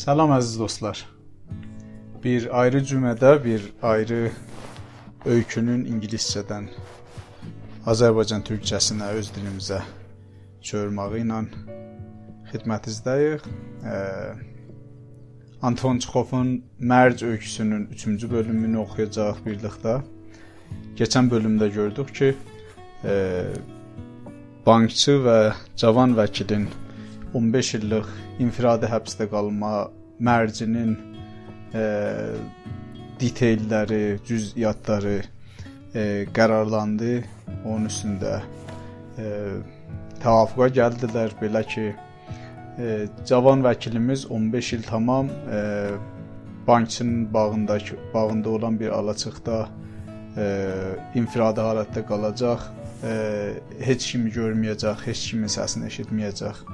Salam əziz dostlar. Bir ayrı cümlədə bir ayrı öykünün ingiliscədən Azərbaycan türkçəsinə öz dilimizə çevirməyi ilə xidmətinizdəyik. Anton Çexovun Mərc öyküsünün 3-cü bölümünü oxuyacağıq birlikdə. Keçən bölümdə gördük ki, e, bankçı və cavan vəkilin 15 illıq infiradi həbsdə qalma mərcinin e, detailləri, cüz'iyyatları e, qərarlandı. Onun üstündə e, təvafuqa gəldilər belə ki, e, cavan vəkilimiz 15 il tamam e, bankçının bağındakı bağında olan bir alaçıqda e, infiradi halətdə qalacaq. E, heç kimi görməyəcək, heç kimin səsini eşitməyəcək.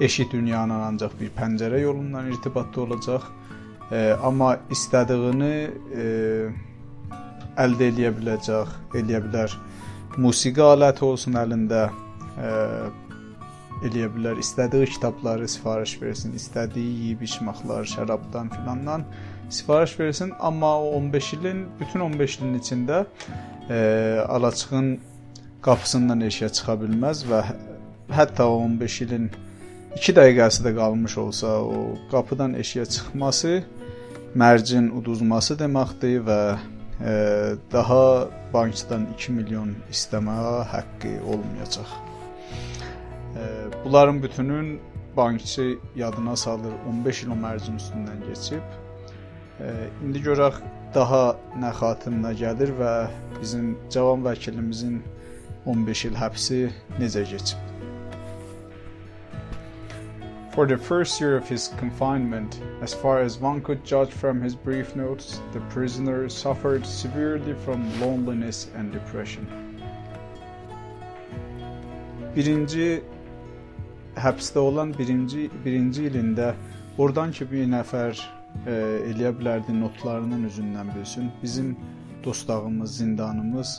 Eşit dünyanın ancaq bir pəncərə yolundan irtibatda olacaq. E, amma istədiyini e, əldə edə biləcək, eləyə bilər. Musiqi aləti olsun əlində, e, eləyə bilər. İstədiyi kitabları sifariş versin, istədiyi yeyib içməklər, şərabdan filandan sifariş versin, amma o 15 ilin, bütün 15 ilin içində e, alaçığın qapısından eşiyə çıxa bilməz və hətta o 15 ilin 2 dəqiqəsi də qalmış olsa, o qapıdan eşiyə çıxması mərcin uduzması deməkdir və e, daha bankdan 2 milyon istəməyə haqqı olmayacaq. E, bunların bütünün bankçı yadına salır 15 il o mərcin üstündən keçib İndi görək daha nə xatirinə gəlir və bizim cavan vəkilimizin 15 il həbsi necə keçib. For the first year of his confinement, as far as one could judge from his brief notes, the prisoner suffered severely from loneliness and depression. Birinci həbsdə olan birinci birinci ilində oradan ki bir nəfər e, eləyə bilərdi notlarının üzündən bilsin. Bizim dostağımız, zindanımız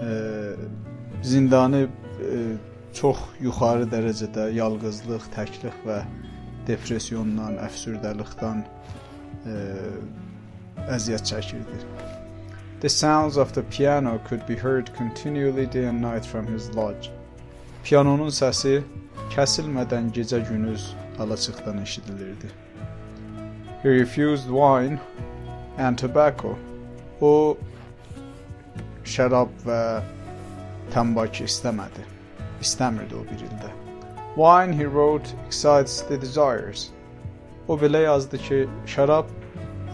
e, zindanı e, çox yuxarı dərəcədə yalqızlıq, təklik və depressiondan, əfsürdəlikdən e, əziyyət çəkirdi. The sounds of the piano could be heard continually day and night from his lodge. Pianonun səsi kəsilmədən gecə-gündüz alaçıqdan eşidilirdi. He refused wine and tobacco. O şərab və təmbaki istəmədi. İstəmirdi o bir ildə. Wine, he wrote, excites the desires. O belə yazdı ki, şərab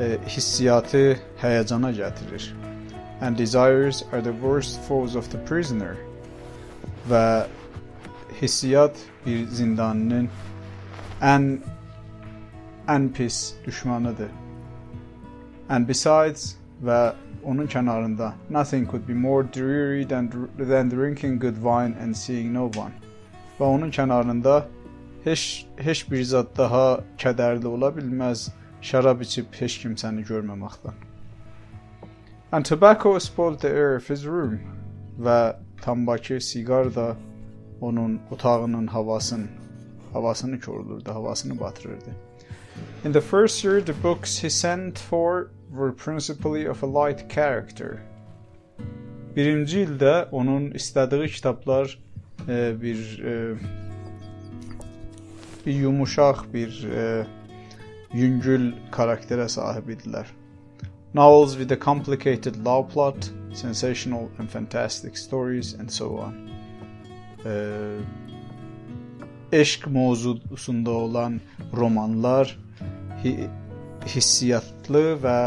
e, hissiyatı həyəcana gətirir. And desires are the worst foes of the prisoner. Və hissiyat bir zindanlının ən ən pis düşmanıdır. And besides və onun kənarında nothing could be more dreary than, than drinking good wine and seeing no one. Və onun kənarında heç heç bir zad daha kədərli ola bilməz şərab içib heç kimsəni görməməkdən. And tobacco spoiled the air of his room. Və tambakı, siqar da onun otağının havasını havasını korlurdu, havasını batırırdı. In the first year, the books he sent for were principally of a light character. Birinci ildə onun istədiyi kitablar e, bir e, bir yumuşaq, bir e, yüngül karakterə sahib idilər. Novels with a complicated love plot, sensational and fantastic stories and so on. E, eşq mövzusunda olan romanlar hissiyatlı və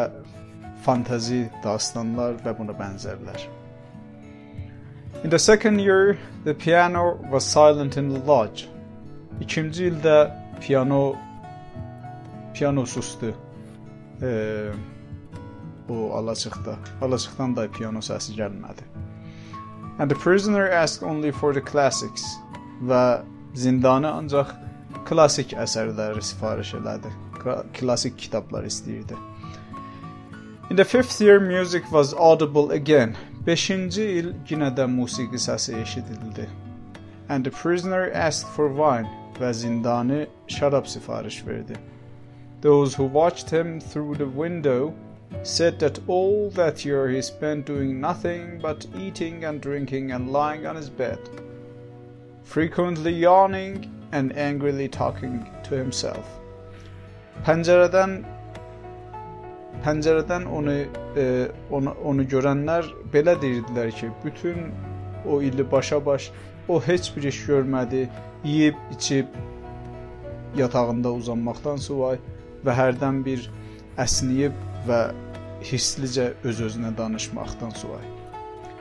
fantazi dastanlar və buna bənzərlər. In the second year, the piano was silent in the lodge. İkinci ildə piano piano susdu. E, o alaçıqda. Alaçıqdan da piano səsi gəlmədi. And the prisoner asked only for the classics və zindanı ancaq klassik əsərləri sifariş elədi klassik kitaplar. In the fifth year music was audible again. Beşinci il yenə də musiqi səsi eşidildi. And the prisoner asked for wine və zindanı şərab sifariş verdi. Those who watched him through the window said that all that year he spent doing nothing but eating and drinking and lying on his bed, frequently yawning and angrily talking to himself. Pəncərədən pəncərədən onu e, onu onu görənlər belə deyirdilər ki, bütün o ili başa-baş o heç bir iş görmədi, yeyib, içib yatağında uzanmaqdan savay və hərdən bir əsniyib və hisslicə öz-özünə danışmaqdan savay.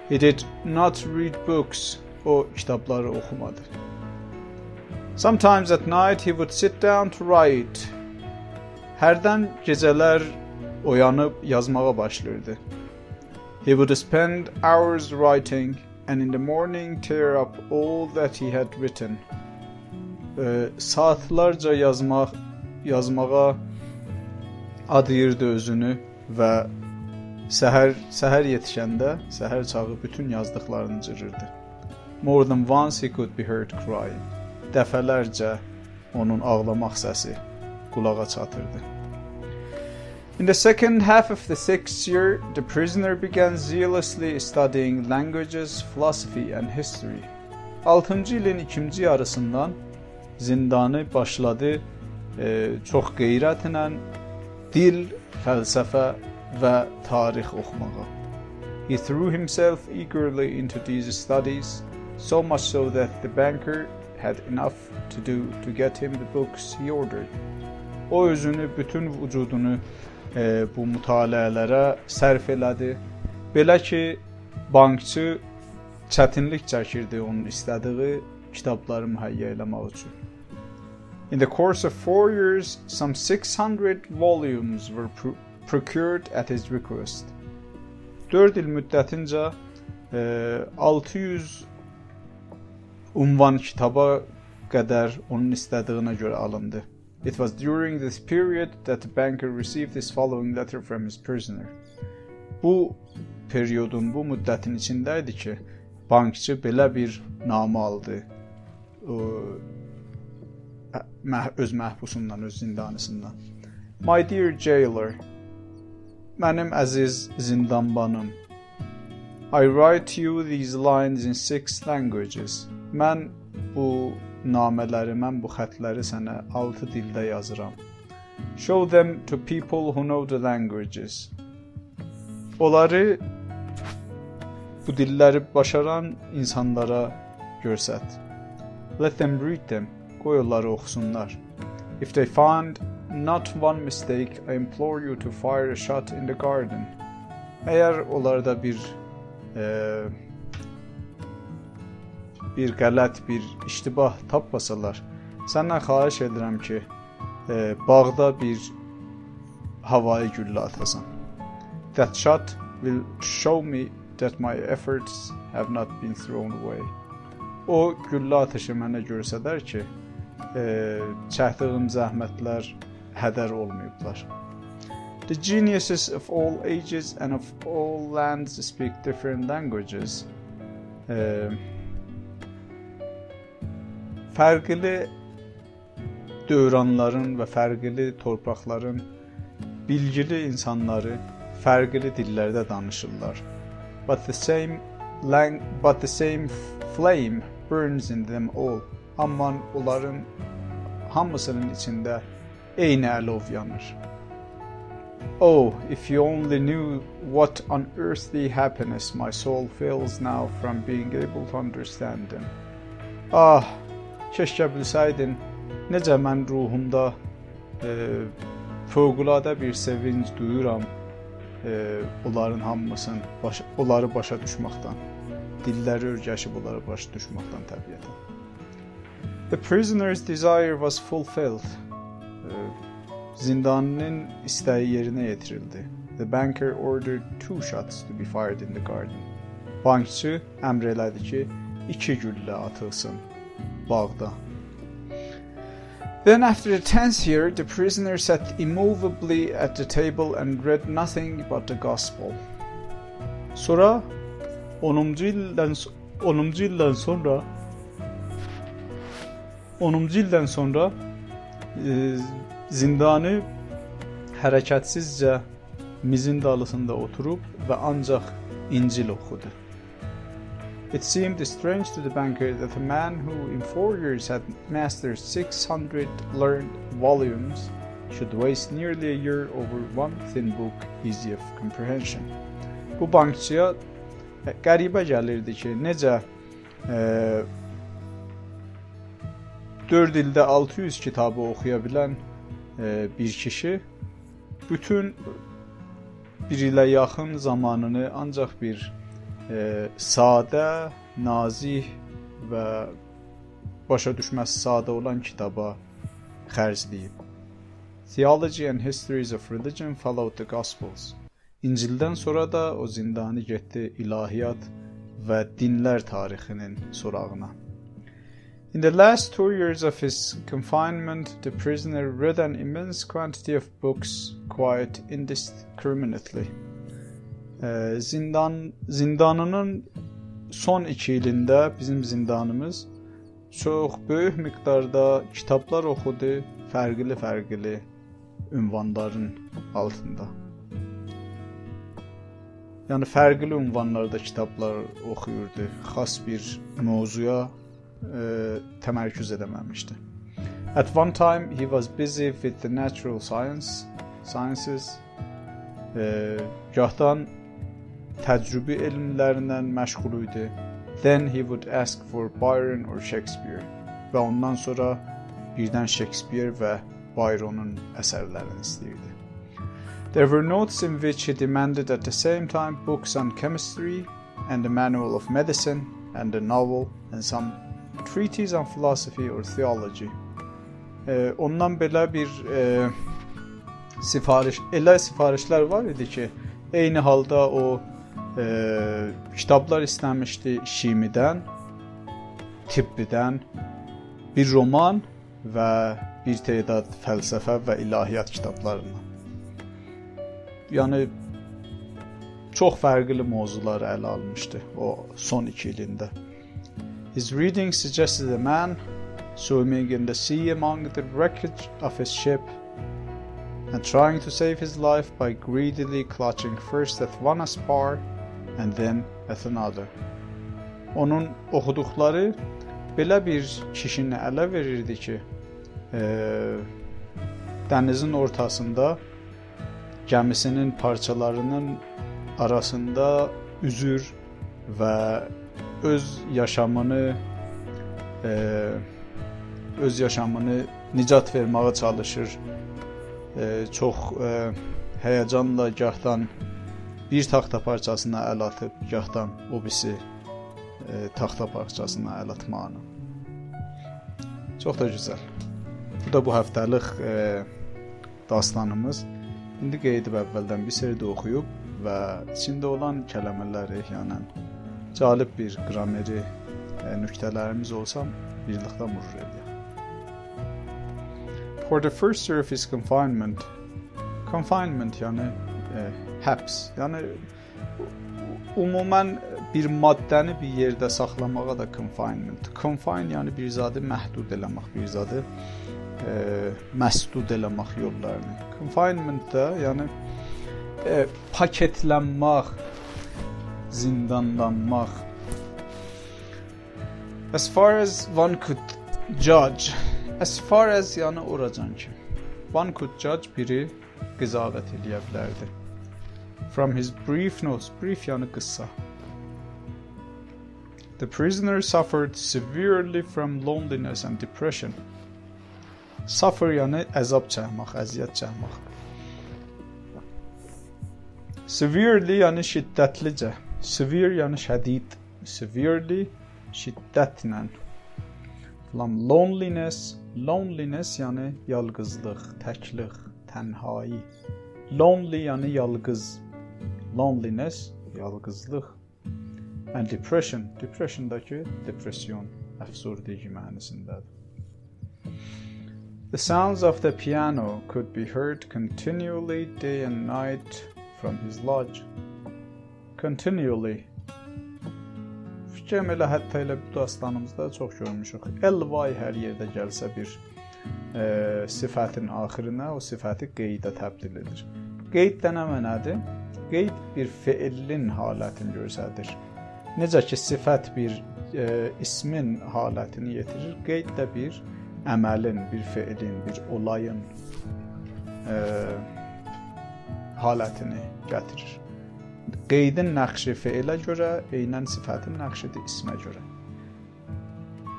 He did not read books. O kitabları oxumadı. Sometimes at night he would sit down to write. Hərdən gecələr oyanıb yazmağa başlayırdı. He would spend hours writing and in the morning tear up all that he had written. E, saatlarca yazmaq yazmağa adayırdı özünü və səhər səhər yetişəndə, səhər çağı bütün yazdıqlarını cırırdı. More than once he could be heard crying. Dəfələrcə onun ağlamaq səsi qulağa çatırdı. In the second half of the sixth year, the prisoner began zealously studying languages, philosophy and history. 6-cı ilin ikinci yarısından zindanı başladı e, çox dil, fəlsəfə və tarix oxumağa. He threw himself eagerly into these studies, so much so that the banker had enough to do to get him the books he ordered. O özünü, bütün vücudunu e, bu mütaliələrə sərf elədi. Belə ki, bankçı çətinlik çəkirdi onun istədiyi kitabları mühəyyə eləmək üçün. In the course of four years, some 600 volumes were pr procured at his request. 4 il müddətincə e, 600 unvan kitaba qədər onun istədiyinə görə alındı. It was during this period that the banker received this following letter from his prisoner. Bu periyodun, bu müddətin içində idi ki, bankçı belə bir namə aldı. O, öz məhbusundan, öz zindanısından. My dear jailer, mənim əziz zindanbanım. I write you these lines in six languages. Mən bu namələri, mən bu xətləri sənə 6 dildə yazıram. Show them to people who know the languages. Onları bu dilləri başaran insanlara göstər. Let them read them. Qoy onları oxusunlar. If they find not one mistake, I implore you to fire a shot in the garden. Əgər onlarda bir e, bir qələt, bir iştibah tapmasalar, səndən xahiş edirəm ki, e, bağda bir havai güllə atasan. That shot will show me that my efforts have not been thrown away. O güllə atışı mənə göstərər ki, e, çəkdiyim zəhmətlər hədər olmayıblar. The geniuses of all ages and of all lands speak different languages. E, fərqli dövranların və fərqli torpaqların bilgili insanları fərqli dillərdə danışırlar. But the same lang but the same flame burns in them all. Amma onların hamısının içində eyni əlov yanır. Oh, if you only knew what unearthly happiness my soul feels now from being able to understand them. Ah, keşke bilsəydin necə mən ruhumda e, fövqəladə bir sevinc duyuram e, onların hamısını, baş, onları başa düşməkdən. Dilləri örgəşib onları başa düşməkdən təbiətən. The prisoner's desire was fulfilled. Zindanın istəyi yerinə yetirildi. The banker ordered two shots to be fired in the garden. Bankçı əmr elədi ki, iki güllə atılsın bağda. Then after the tenth year, the prisoner sat immovably at the table and read nothing but the gospel. Sonra 10-cu ildən 10-cu ildən sonra 10-cu ildən sonra e, zindanı hərəkətsizcə mizin dalısında oturub və ancaq İncil oxudu. It seemed strange to the banker that a man who in four years had mastered 600 learned volumes should waste nearly a year over one thin book easy of comprehension. Bu bankçıya qəribə gəlirdi ki, necə e, 4 ildə 600 kitabı oxuya bilən e, bir kişi bütün bir ilə yaxın zamanını ancaq bir sadə, nazih və başa düşməsi sadə olan kitaba xərcləyib. Theology and Histories of Religion followed the Gospels. İncildən sonra da o zindanı getdi ilahiyyat və dinlər tarixinin sorağına. In the last two years of his confinement, the prisoner read an immense quantity of books quite indiscriminately. Zindan zindanının son iki ilində bizim zindanımız çox böyük miqdarda kitablar oxudu, fərqli-fərqli ünvanların altında. Yəni fərqli ünvanlarda kitablar oxuyurdu. Xas bir mövzuya e, təmərküz edəməmişdi. At one time he was busy with the natural science sciences. E, gahdan təcrübi elmlərindən məşğul idi. Then he would ask for Byron or Shakespeare. Və ondan sonra birdən Shakespeare və Byron'un əsərlərini istəyirdi. There were notes in which he demanded at the same time books on chemistry and a manual of medicine and a novel and some treatise on philosophy or theology. E, ondan belə bir e, sifariş, elə sifarişlər var idi ki, eyni halda o e, kitablar istəmişdi Şimidən, Tibbidən, bir roman və bir tədad fəlsəfə və ilahiyyat kitablarından. Yəni çox fərqli mövzular ələ almışdı o son 2 ilində. His reading suggested a man swimming in the sea among the wreckage of his ship and trying to save his life by greedily clutching first at one spar and then at another. Onun oxuduqları belə bir kişini ələ verirdi ki, e, dənizin ortasında gəmisinin parçalarının arasında üzür və öz yaşamını e, öz yaşamını nicat verməyə çalışır. E, çox e, həyəcanla gahdan bir taxta parçasına əl atıb, gahdan o birisi e, taxta parçasına əl atmağını. Çox da gözəl. Bu da bu həftəlik e, dastanımız. İndi qeyd edib əvvəldən bir seri də oxuyub və içində olan kəlmələri, yəni cəlib bir qrameri e, nöqtələrimiz olsa birlikdə mürür edək. For the first year of his confinement, confinement yəni e, həbs, yəni ümumən bir maddəni bir yerdə saxlamağa da confinement. Confine yəni bir zadı məhdud eləmək, bir zadı e, məsdud eləmək yollarını. Confinement-da, yəni e, paketlənmək, zindanlanmaq. As far as one could judge, as far as yəni oracan ki, one could judge biri qızavət eləyə bilərdi. From his brief notes, brief yəni qısa. The prisoner suffered severely from loneliness and depression. Suffer yəni əzab çəkmək, əziyyət çəkmək. Severely yəni şiddətlicə. Severe yəni şədid. Severely şiddətlə. From loneliness, loneliness yəni yalqızlıq, təklik, tənhayi. Lonely yəni yalqız. Loneliness yalqızlıq. And depression, depressiondakı depression, əfsurdəgi mənisindədir. The sounds of the piano could be heard continually day and night from his lodge. Continually. Fikrim elə hətta elə bu dastanımızda çox görmüşük. Elvay hər yerdə gəlsə bir e, sifətin axirinə o sifəti qeydə təbdil edir. Qeyd də nə mənadır? Qeyd bir feilin halətini göstərir. Necə ki sifət bir e, ismin halətini yetirir, qeyd də bir əməlin, bir feilin, bir olayın e, halətini gətirir. Qeydin nəqşi feilə görə, eynən sifətin nəqşidir ismə görə.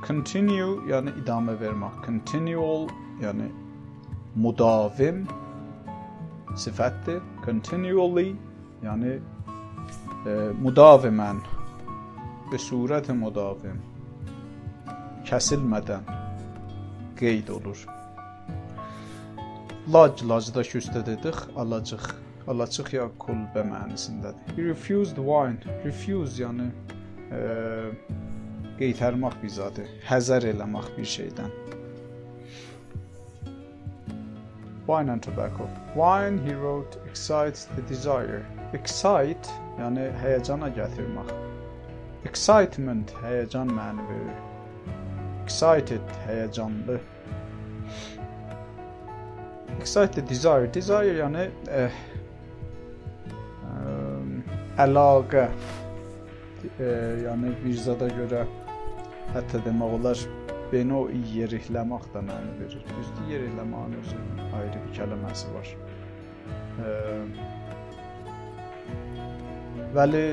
Continue yəni idamə vermək. Continual yəni mudavim sifətdir. Continually yəni e, mudavimən به صورت مداوم kəsilmədən qeyd olur. Lac lacda üstə dedik, alacıq. Alacıq ya kulbə mənasındadır. He refused wine. Refuse yəni e, qeytərmək bizadı, həzər eləmək bir şeydən. Wine and tobacco. Wine, he wrote, excites the desire. Excite, yəni həyəcana gətirmək. Excitement heyecan mənə verir. Excited heyecanlı. Excited desire. Desire yəni eh, eh, əlaqə. Eh, yəni bir zada görə hətta demək olar beni o yerikləmək də mənə verir. Düzdür, yerikləməyin özü ayrı bir kəlməsi var. Eh, Vəli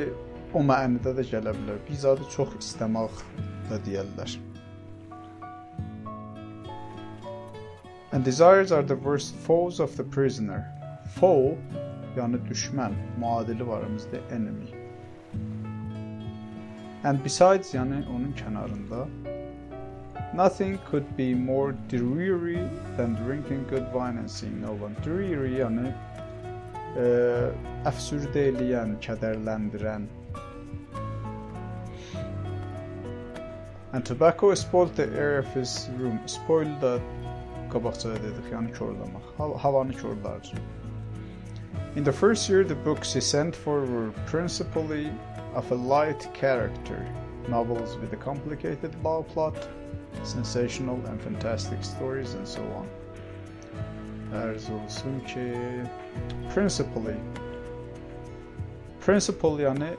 o mənada da gələ bilər. Bir zadı çox istəmək da deyirlər. And desires are the worst foes of the prisoner. Foe yəni düşmən, müadili var bizdə enemy. And besides yəni onun kənarında Nothing could be more dreary than drinking good wine and seeing no one. Dreary yəni əfsürdə eləyən, kədərləndirən, And tobacco spoiled the air of his room. Spoil da qabaqcaya dedik, yəni korlamaq. Havanı korlar. In the first year, the books he sent for were principally of a light character, novels with a complicated plot, sensational and fantastic stories, and so on. Ərz olsun ki, principally, principle yəni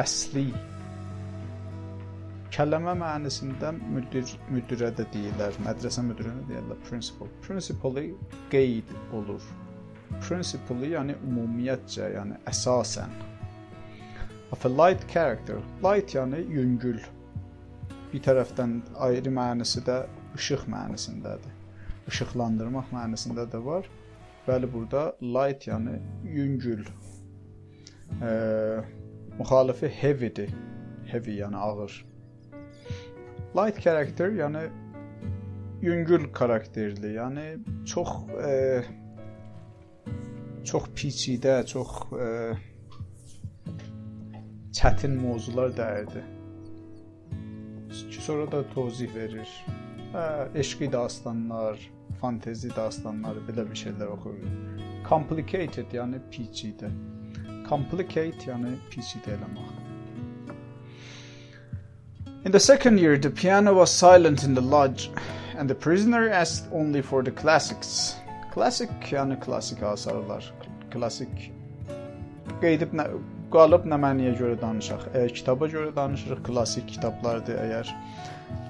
əsli Kəlləmə mənasında müdir müdirə də deyirlər, mədrəsə müdirinə deyirlər principal. Principally qeyd olur. Principally yəni ümumiyyətcə, yəni əsasən. Of a light character. Light yəni yüngül. Bir tərəfdən ayrı mənası da işıq mənasındadır. İşıqlandırmaq mənasında da var. Bəli, burada light yəni yüngül. E, müxalifi heavydir. Heavy yəni ağır. Light karakter yəni yüngül karakterli, yəni çox e, çox piçidə, çox e, çətin mövzular dəyirdi. Sonra da tozih verir. Hə, eşqi dastanlar, fantezi dastanları belə bir şeylər oxuyur. Complicated, yəni piçidə. Complicate, yəni piçidə eləmək. In the second year, the piano was silent in the lodge, and the prisoner asked only for the classics. Classic yəni klassik asarlar. Klassik qeydib nə qalıb nə məniyə görə danışaq. Əgər kitaba görə danışırıq, klassik kitablardır. Əgər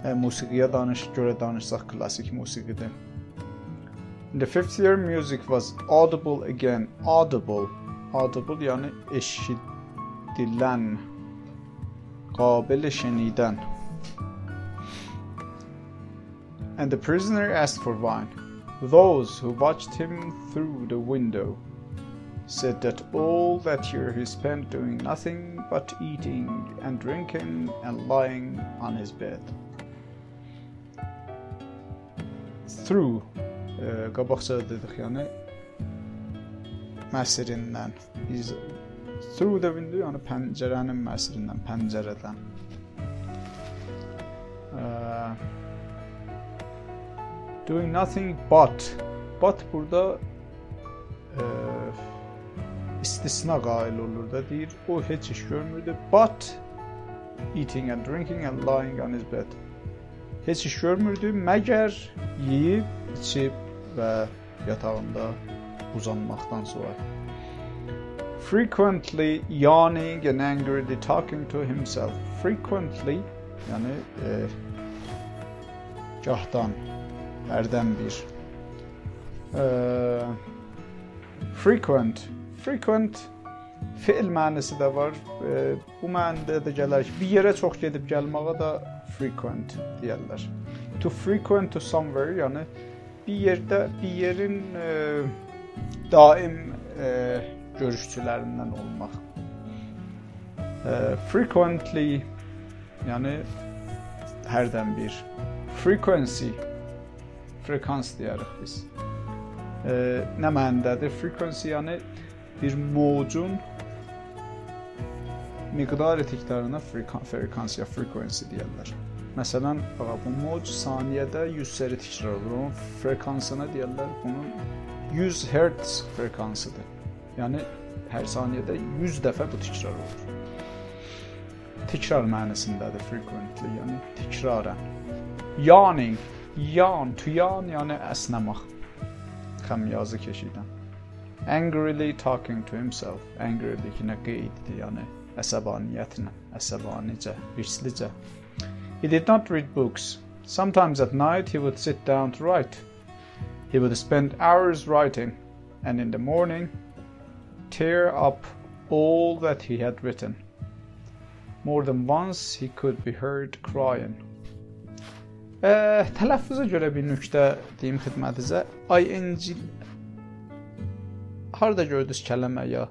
ə, musiqiyə danış görə danışsaq, klassik musiqidir. In the fifth year, music was audible again. Audible. Audible yəni eşidilən قابل شنیدن And the prisoner asked for wine. Those who watched him through the window said that all that year he spent doing nothing but eating and drinking and lying on his bed. Through qabaqca dedik yəni məsirindən biz through the window yəni pəncərənin məsirindən, pəncərədən. Uh, doing nothing but but burada e, istisna qail olur da deyir. O heç iş görmürdü. But eating and drinking and lying on his bed heç iş görmürdü məgər yeyib, içib və yatağında uzanmaqdan sonra. Frequently yawning and angrily talking to himself. Frequently yəni e, gahdan, hərdən bir. E, frequent, frequent Fe'l mənası da var. E, bu mənada da gələr ki, bir yerə çox gedib gəlməyə də frequent deyirlər. To frequent to somewhere, yəni bir yerdə bir yerin e, daim e, görüşçülərindən olmaq. E, frequently yəni hərdən bir. Frequency frekans deyirik biz. E, nə mənadadır? Frequency yəni bir mowcun miqdar etdiklərinə frekans ya frequency deyirlər. Məsələn, bu mowc saniyədə 100 sərə təkrar olur. Onun frekansına deyirlər bunun 100 Hz frekansıdır. Yəni hər saniyədə 100 dəfə bu təkrar olur. Təkrar mənasındadır frequently, yəni təkrarən. Yawning, yawn, to yawn yəni əsnəmək. Xəmyazı keçidən. Angrily talking to himself. Angrily ki nə qeyddir, yəni əsəbaniyyətlə, əsəbanicə, hirslicə. He did not read books. Sometimes at night he would sit down to write. He would spend hours writing, and in the morning tear up all that he had written. More than once he could be heard crying. Ə, tələffüza görə bir nöqtə deyim xidmətinizə. ing harda gördünüz kəlmə ya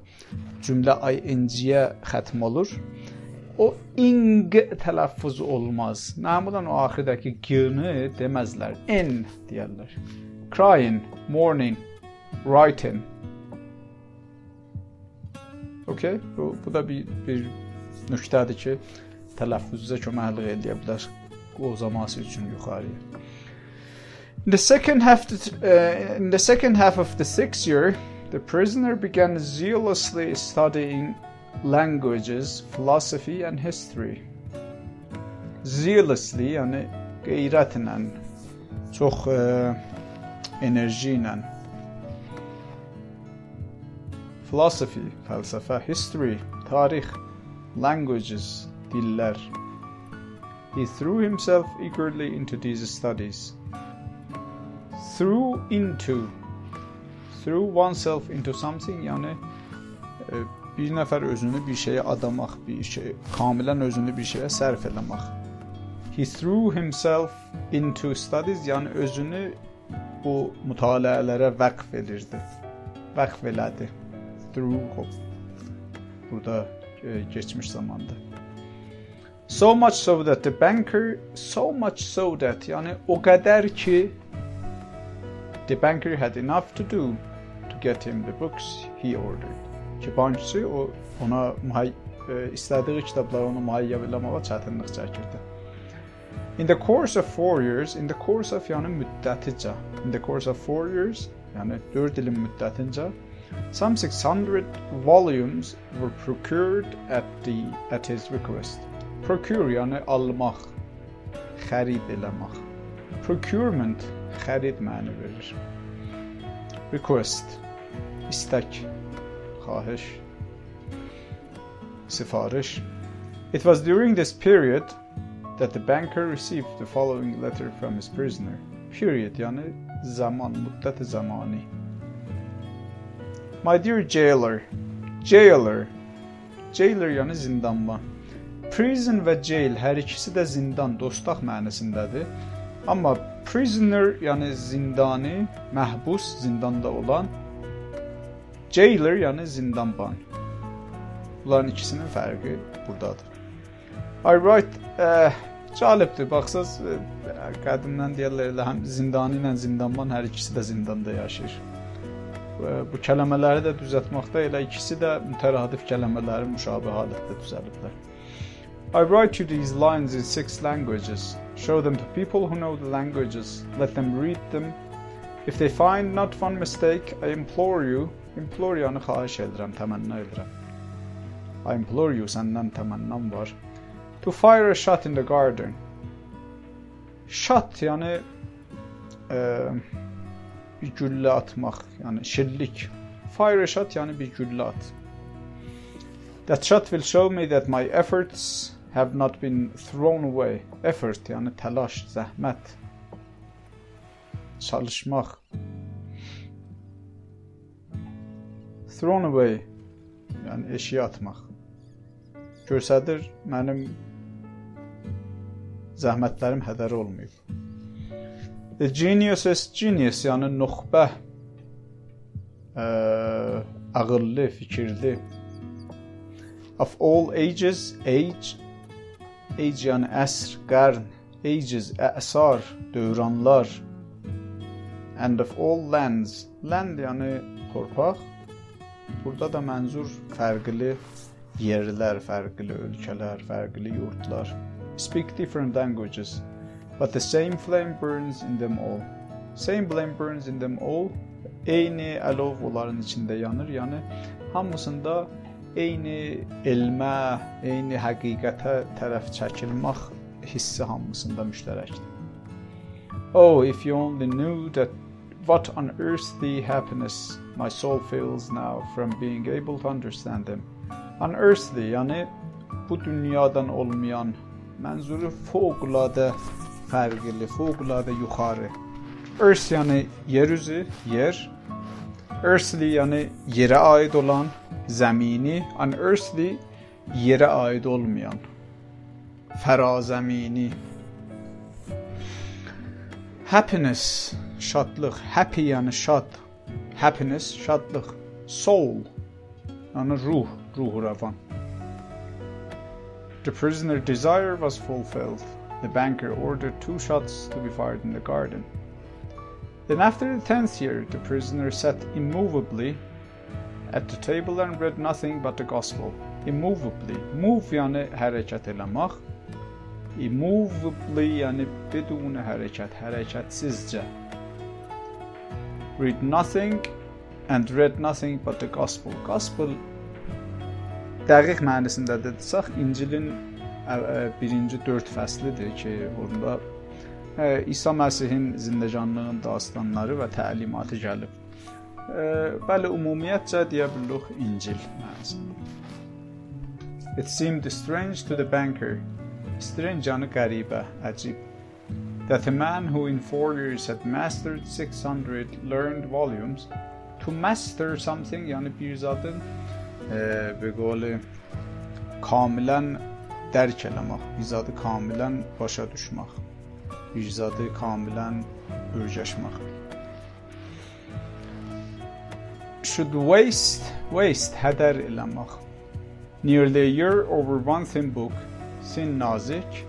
cümlə ing-yə xətm olur. O ing tələffüz olmaz. Məmulən o axirdəki g-ni deməzlər. n deyirlər. Crying, mourning, writing. Okay? Bu, bu da bir, bir nöqtədir ki, tələffüzə köməklik edə bilər qozaması üçün yuxarıya. In the second half, uh, in the second half of the sixth year, The prisoner began zealously studying languages, philosophy and history. Zealously yani qeyrətlə, çox ə, enerji ilə. Philosophy, fəlsəfə, history, tarix, languages, dillər. He threw himself eagerly into these studies. Threw into throw oneself into something yəni e, bir nəfər özünü bir şeyə adamaq, bir şey kamilən özünü bir şeyə sərf eləmək. He threw himself into studies, yəni özünü bu mütaliələrə vəqf edirdi. Vəqf elədi. Through burada e, geçmiş zamanda. So much so that the banker so much so that yəni o qədər ki the banker had enough to do get him the books he ordered. Ki bankçı o ona mühay e, istədiyi kitabları ona mühayyə eləməyə çətinlik çəkirdi. In the course of 4 years, in the course of yəni müddəticə, in the course of 4 years, yəni 4 ilin müddətincə some 600 volumes were procured at the at his request. Procure yəni almaq, xərid eləmək. Procurement xərid məna verir. Request istək, xahiş, sifariş. It was during this period that the banker received the following letter from his prisoner. Period yani zaman, müddet zamani. My dear jailer, jailer, jailer yani zindanlı. Prison və jail hər ikisi də zindan, dostaq mənasındadır. Amma prisoner yəni zindani, məhbus, zindanda olan Jailer yəni zindanban. Bunların ikisinin fərqi burdadır. I write ə, cəlibdir. Baxsaz qədimdən deyirlər elə həm zindani ilə zindanban hər ikisi də zindanda yaşayır. Bu kəlmələri də düzəltməkdə elə ikisi də mütəradif kəlmələri müşabih halətdə düzəliblər. I write you these lines in six languages. Show them to people who know the languages. Let them read them. If they find not one mistake, I implore you Implore-yanı xahiş edirəm, təmənna edirəm. I implore you, səndən təmənnam var. To fire a shot in the garden. Shot yəni bir güllə atmaq, yəni şillik. Fire a shot yəni bir güllə at. That shot will show me that my efforts have not been thrown away. Effort yəni təlaş, zəhmət. Çalışmaq. Thrown away yəni eşiyə atmaq. Göstərir mənim zəhmətlərim hədər olmayıb. The genius is genius, yəni nuxbə, ə, ağıllı, fikirli. Of all ages, age, age yəni əsr, qarn, ages, əsar, dövranlar. And of all lands, land yəni torpaq. Burada da mənzur fərqli yerlər, fərqli ölkələr, fərqli yurdlar. Speak different languages. But the same flame burns in them all. Same flame burns in them all. Eyni əlov onların içində yanır. Yəni hamısında eyni elmə, eyni həqiqətə tərəf çəkilmək hissi hamısında müştərəkdir. Oh, if you only knew that what unearthly happiness my soul feels now from being able to understand them. Unearthly, yəni bu dünyadan olmayan mənzuru fövqəladə fərqli, fövqəladə yuxarı. Earth yəni yer üzü, yer. Earthly yəni yerə aid olan, zəmini, unearthly yerə aid olmayan, fərazəmini. Happiness, şadlıq, happy yəni şad. Happiness, şadlıq. Soul, yəni ruh, ruh rəvan. The prisoner's desire was fulfilled. The banker ordered two shots to be fired in the garden. Then, after the tenth year, the prisoner sat immovably at the table and read nothing but the gospel. Immovably. Move yani hərəkət eləmək. Immovably yəni بدون hərəkət, hərəkətsizcə. Read nothing and read nothing but the gospel. Gospel dəqiq mənasında desək, İncilin birinci dörd fəslidir ki, orada İsa Məsihin zindəcanlığın dastanları və təlimatı gəlib. Bəli, ümumiyyətcə deyə bilərik İncil mənasında. It seemed strange to the banker. Strange yəni qəribə, əcib. That a man who in four years had mastered 600 learned volumes to master something yəni bir zadın e, به قول kamilen dərk eləmək, izadı kamilən başa düşmək, izadı kamilən öyrəşmək. Should waste, waste hədər eləmək. Nearly a year over one thin book, sin nazik,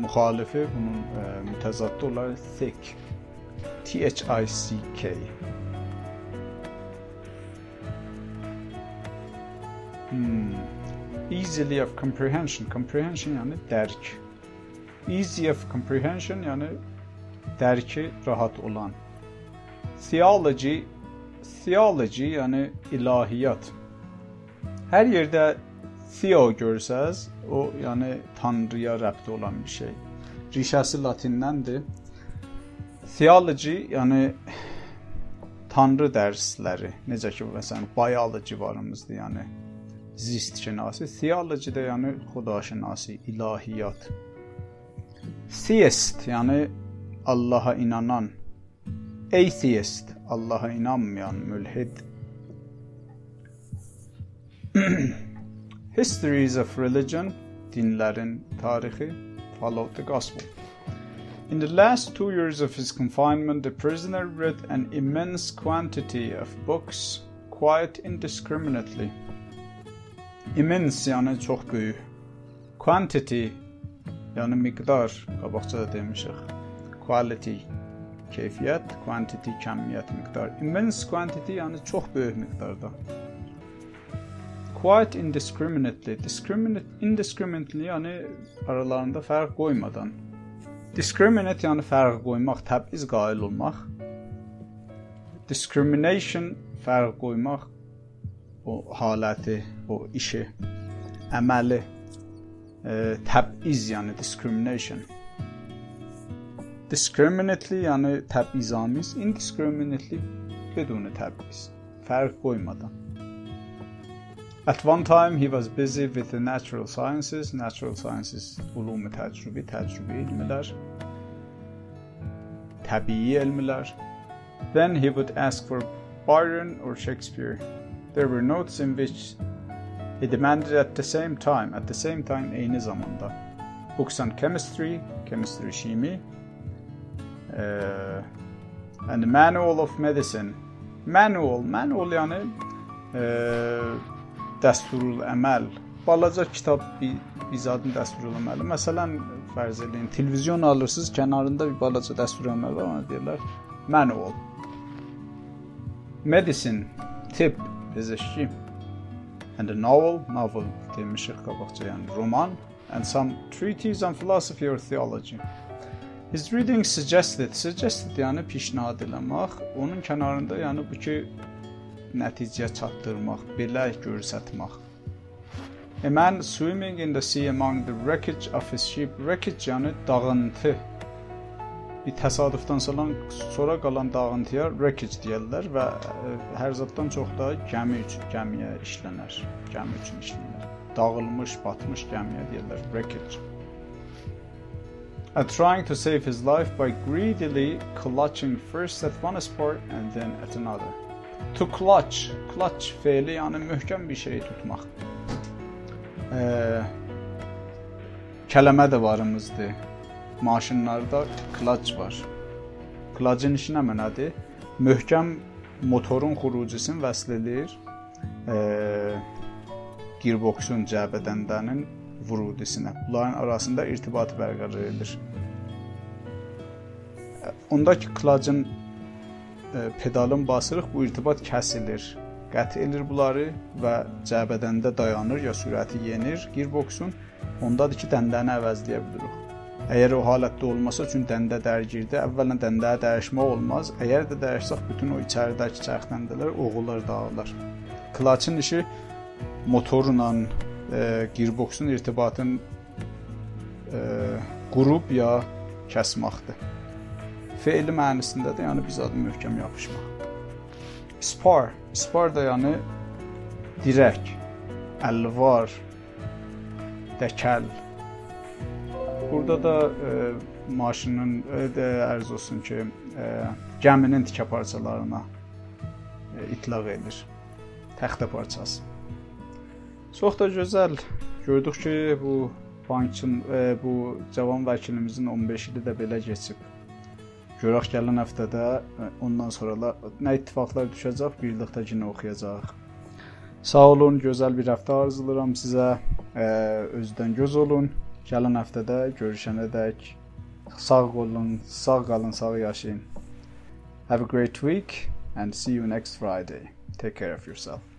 müxalifi bunun e, mütəzaddı olar thick, T-H-I-C-K. Hmm. Easily of comprehension. Comprehension yani derk. Easy of comprehension yani derki rahat olan. Theology theology yani ilahiyat. Her yerde Theo görsəz, o yəni tanrıya rəbti olan bir şey. Rişəsi latindən Theology, yəni tanrı dərsləri, necə ki məsələn biology var aramızda, yəni zist şinası, theology də yəni xudaşinası, ilahiyyat. Theist, yəni Allaha inanan. Atheist, Allaha inanmayan mülhid. Histories of religion, dinlərin tarixi, follow the gospel. In the last two years of his confinement, the prisoner read an immense quantity of books quite indiscriminately. immense yəni çox böyük. Quantity yəni miqdar qabaqcada demişik. Quality keyfiyyət, quantity kəmiyyət, miqdar. Immense quantity yəni çox böyük miqdarda. Quite indiscriminately, discriminate, indiscriminately yəni aralarında fərq qoymadan. Discriminate yəni fərq qoymaq, təb'iz qail olmaq. Discrimination fərq qoymaq, o haləti, o işi, əməli təbiz, yəni discrimination. Discriminately yəni təbizamiz, indiscriminately bedun təbiz. Fərq qoymadan. At one time he was busy with the natural sciences. Natural sciences ulum təcrübi, təcrübi elmlər. Təbii elmlər. Then he would ask for Byron or Shakespeare. There were notes in which he demanded at the same time, at the same time eyni zamanda. Books on chemistry, chemistry şimi, uh, and the manual of medicine. Manual, manual yəni uh, dəsturul əməl. Balaca kitab bir, bir zadın dəsturul əməli. Məsələn, fərz eləyin, televizyon alırsınız, kənarında bir balaca dəsturul əməl var, ona deyirlər manual. Medicine, tip, pezeshki. And a novel, novel demişik qabaqca, yəni roman, and some treatise on philosophy or theology. His reading suggested, suggested yəni pişnahad eləmək, onun kənarında yəni bu ki nəticəyə çatdırmaq, belə göstərmək. A man swimming in the sea among the wreckage of his ship. Wreckage yəni dağıntı bir təsadüfdən sonra qalan dağıntıya wreckage deyirlər və ə, hər zaddan çox da gəmi üçün gəmiyə işlənər. Gəmi üçün işlənər. Dağılmış, batmış gəmiyə deyirlər wreckage. And trying to save his life by greedily clutching first at one spot and then at another. To clutch, clutch feili yəni möhkəm bir şeyi tutmaq. Ee, kələmə də varımızdır maşınlarda klaç var. Klacın işi nə mənadır? Möhkəm motorun xurucusunu vəsl edir. E, gearboxun cəbədəndənin vurudisinə. Bunların arasında irtibat bərqərar edilir. Ondakı e, pedalın basırıq, bu irtibat kəsilir. Qət edir bunları və cəbədəndə dayanır ya sürəti yenir gearboxun. Ondadır ki, dəndəni əvəzləyə bilirik. Əgər o halətdə olmasa, çünki dəndə dərgirdə əvvələn dəndəyə dəyişmək olmaz. Əgər də dəyişsək, bütün o içəridəki çərx dəndələr oğullar dağılar. Klaçın işi motorla e, gearboxun irtibatın e, qurub ya kəsməkdir. Feili mənasında da yəni biz adı möhkəm yapışmaq. Spar, spar da yəni dirək, əlvar, dəkəl, Burada da e, maşının e, ərz olsun ki, e, gəminin tikə parçalarına e, itlaq edir. Təxtə parçası. Çox da gözəl gördük ki, bu bankın e, bu cavan vəkilimizin 15 ili də belə keçib. Görək gələn həftədə e, ondan sonra nə ittifaqlar düşəcək, birlikdə yenə oxuyacağıq. Sağ olun, gözəl bir həftə arzulayıram sizə. E, özdən göz olun. Gələn həftədə görüşənədək sağ olun, sağ qalın, sağ yaşayın. Have a great week and see you next Friday. Take care of yourself.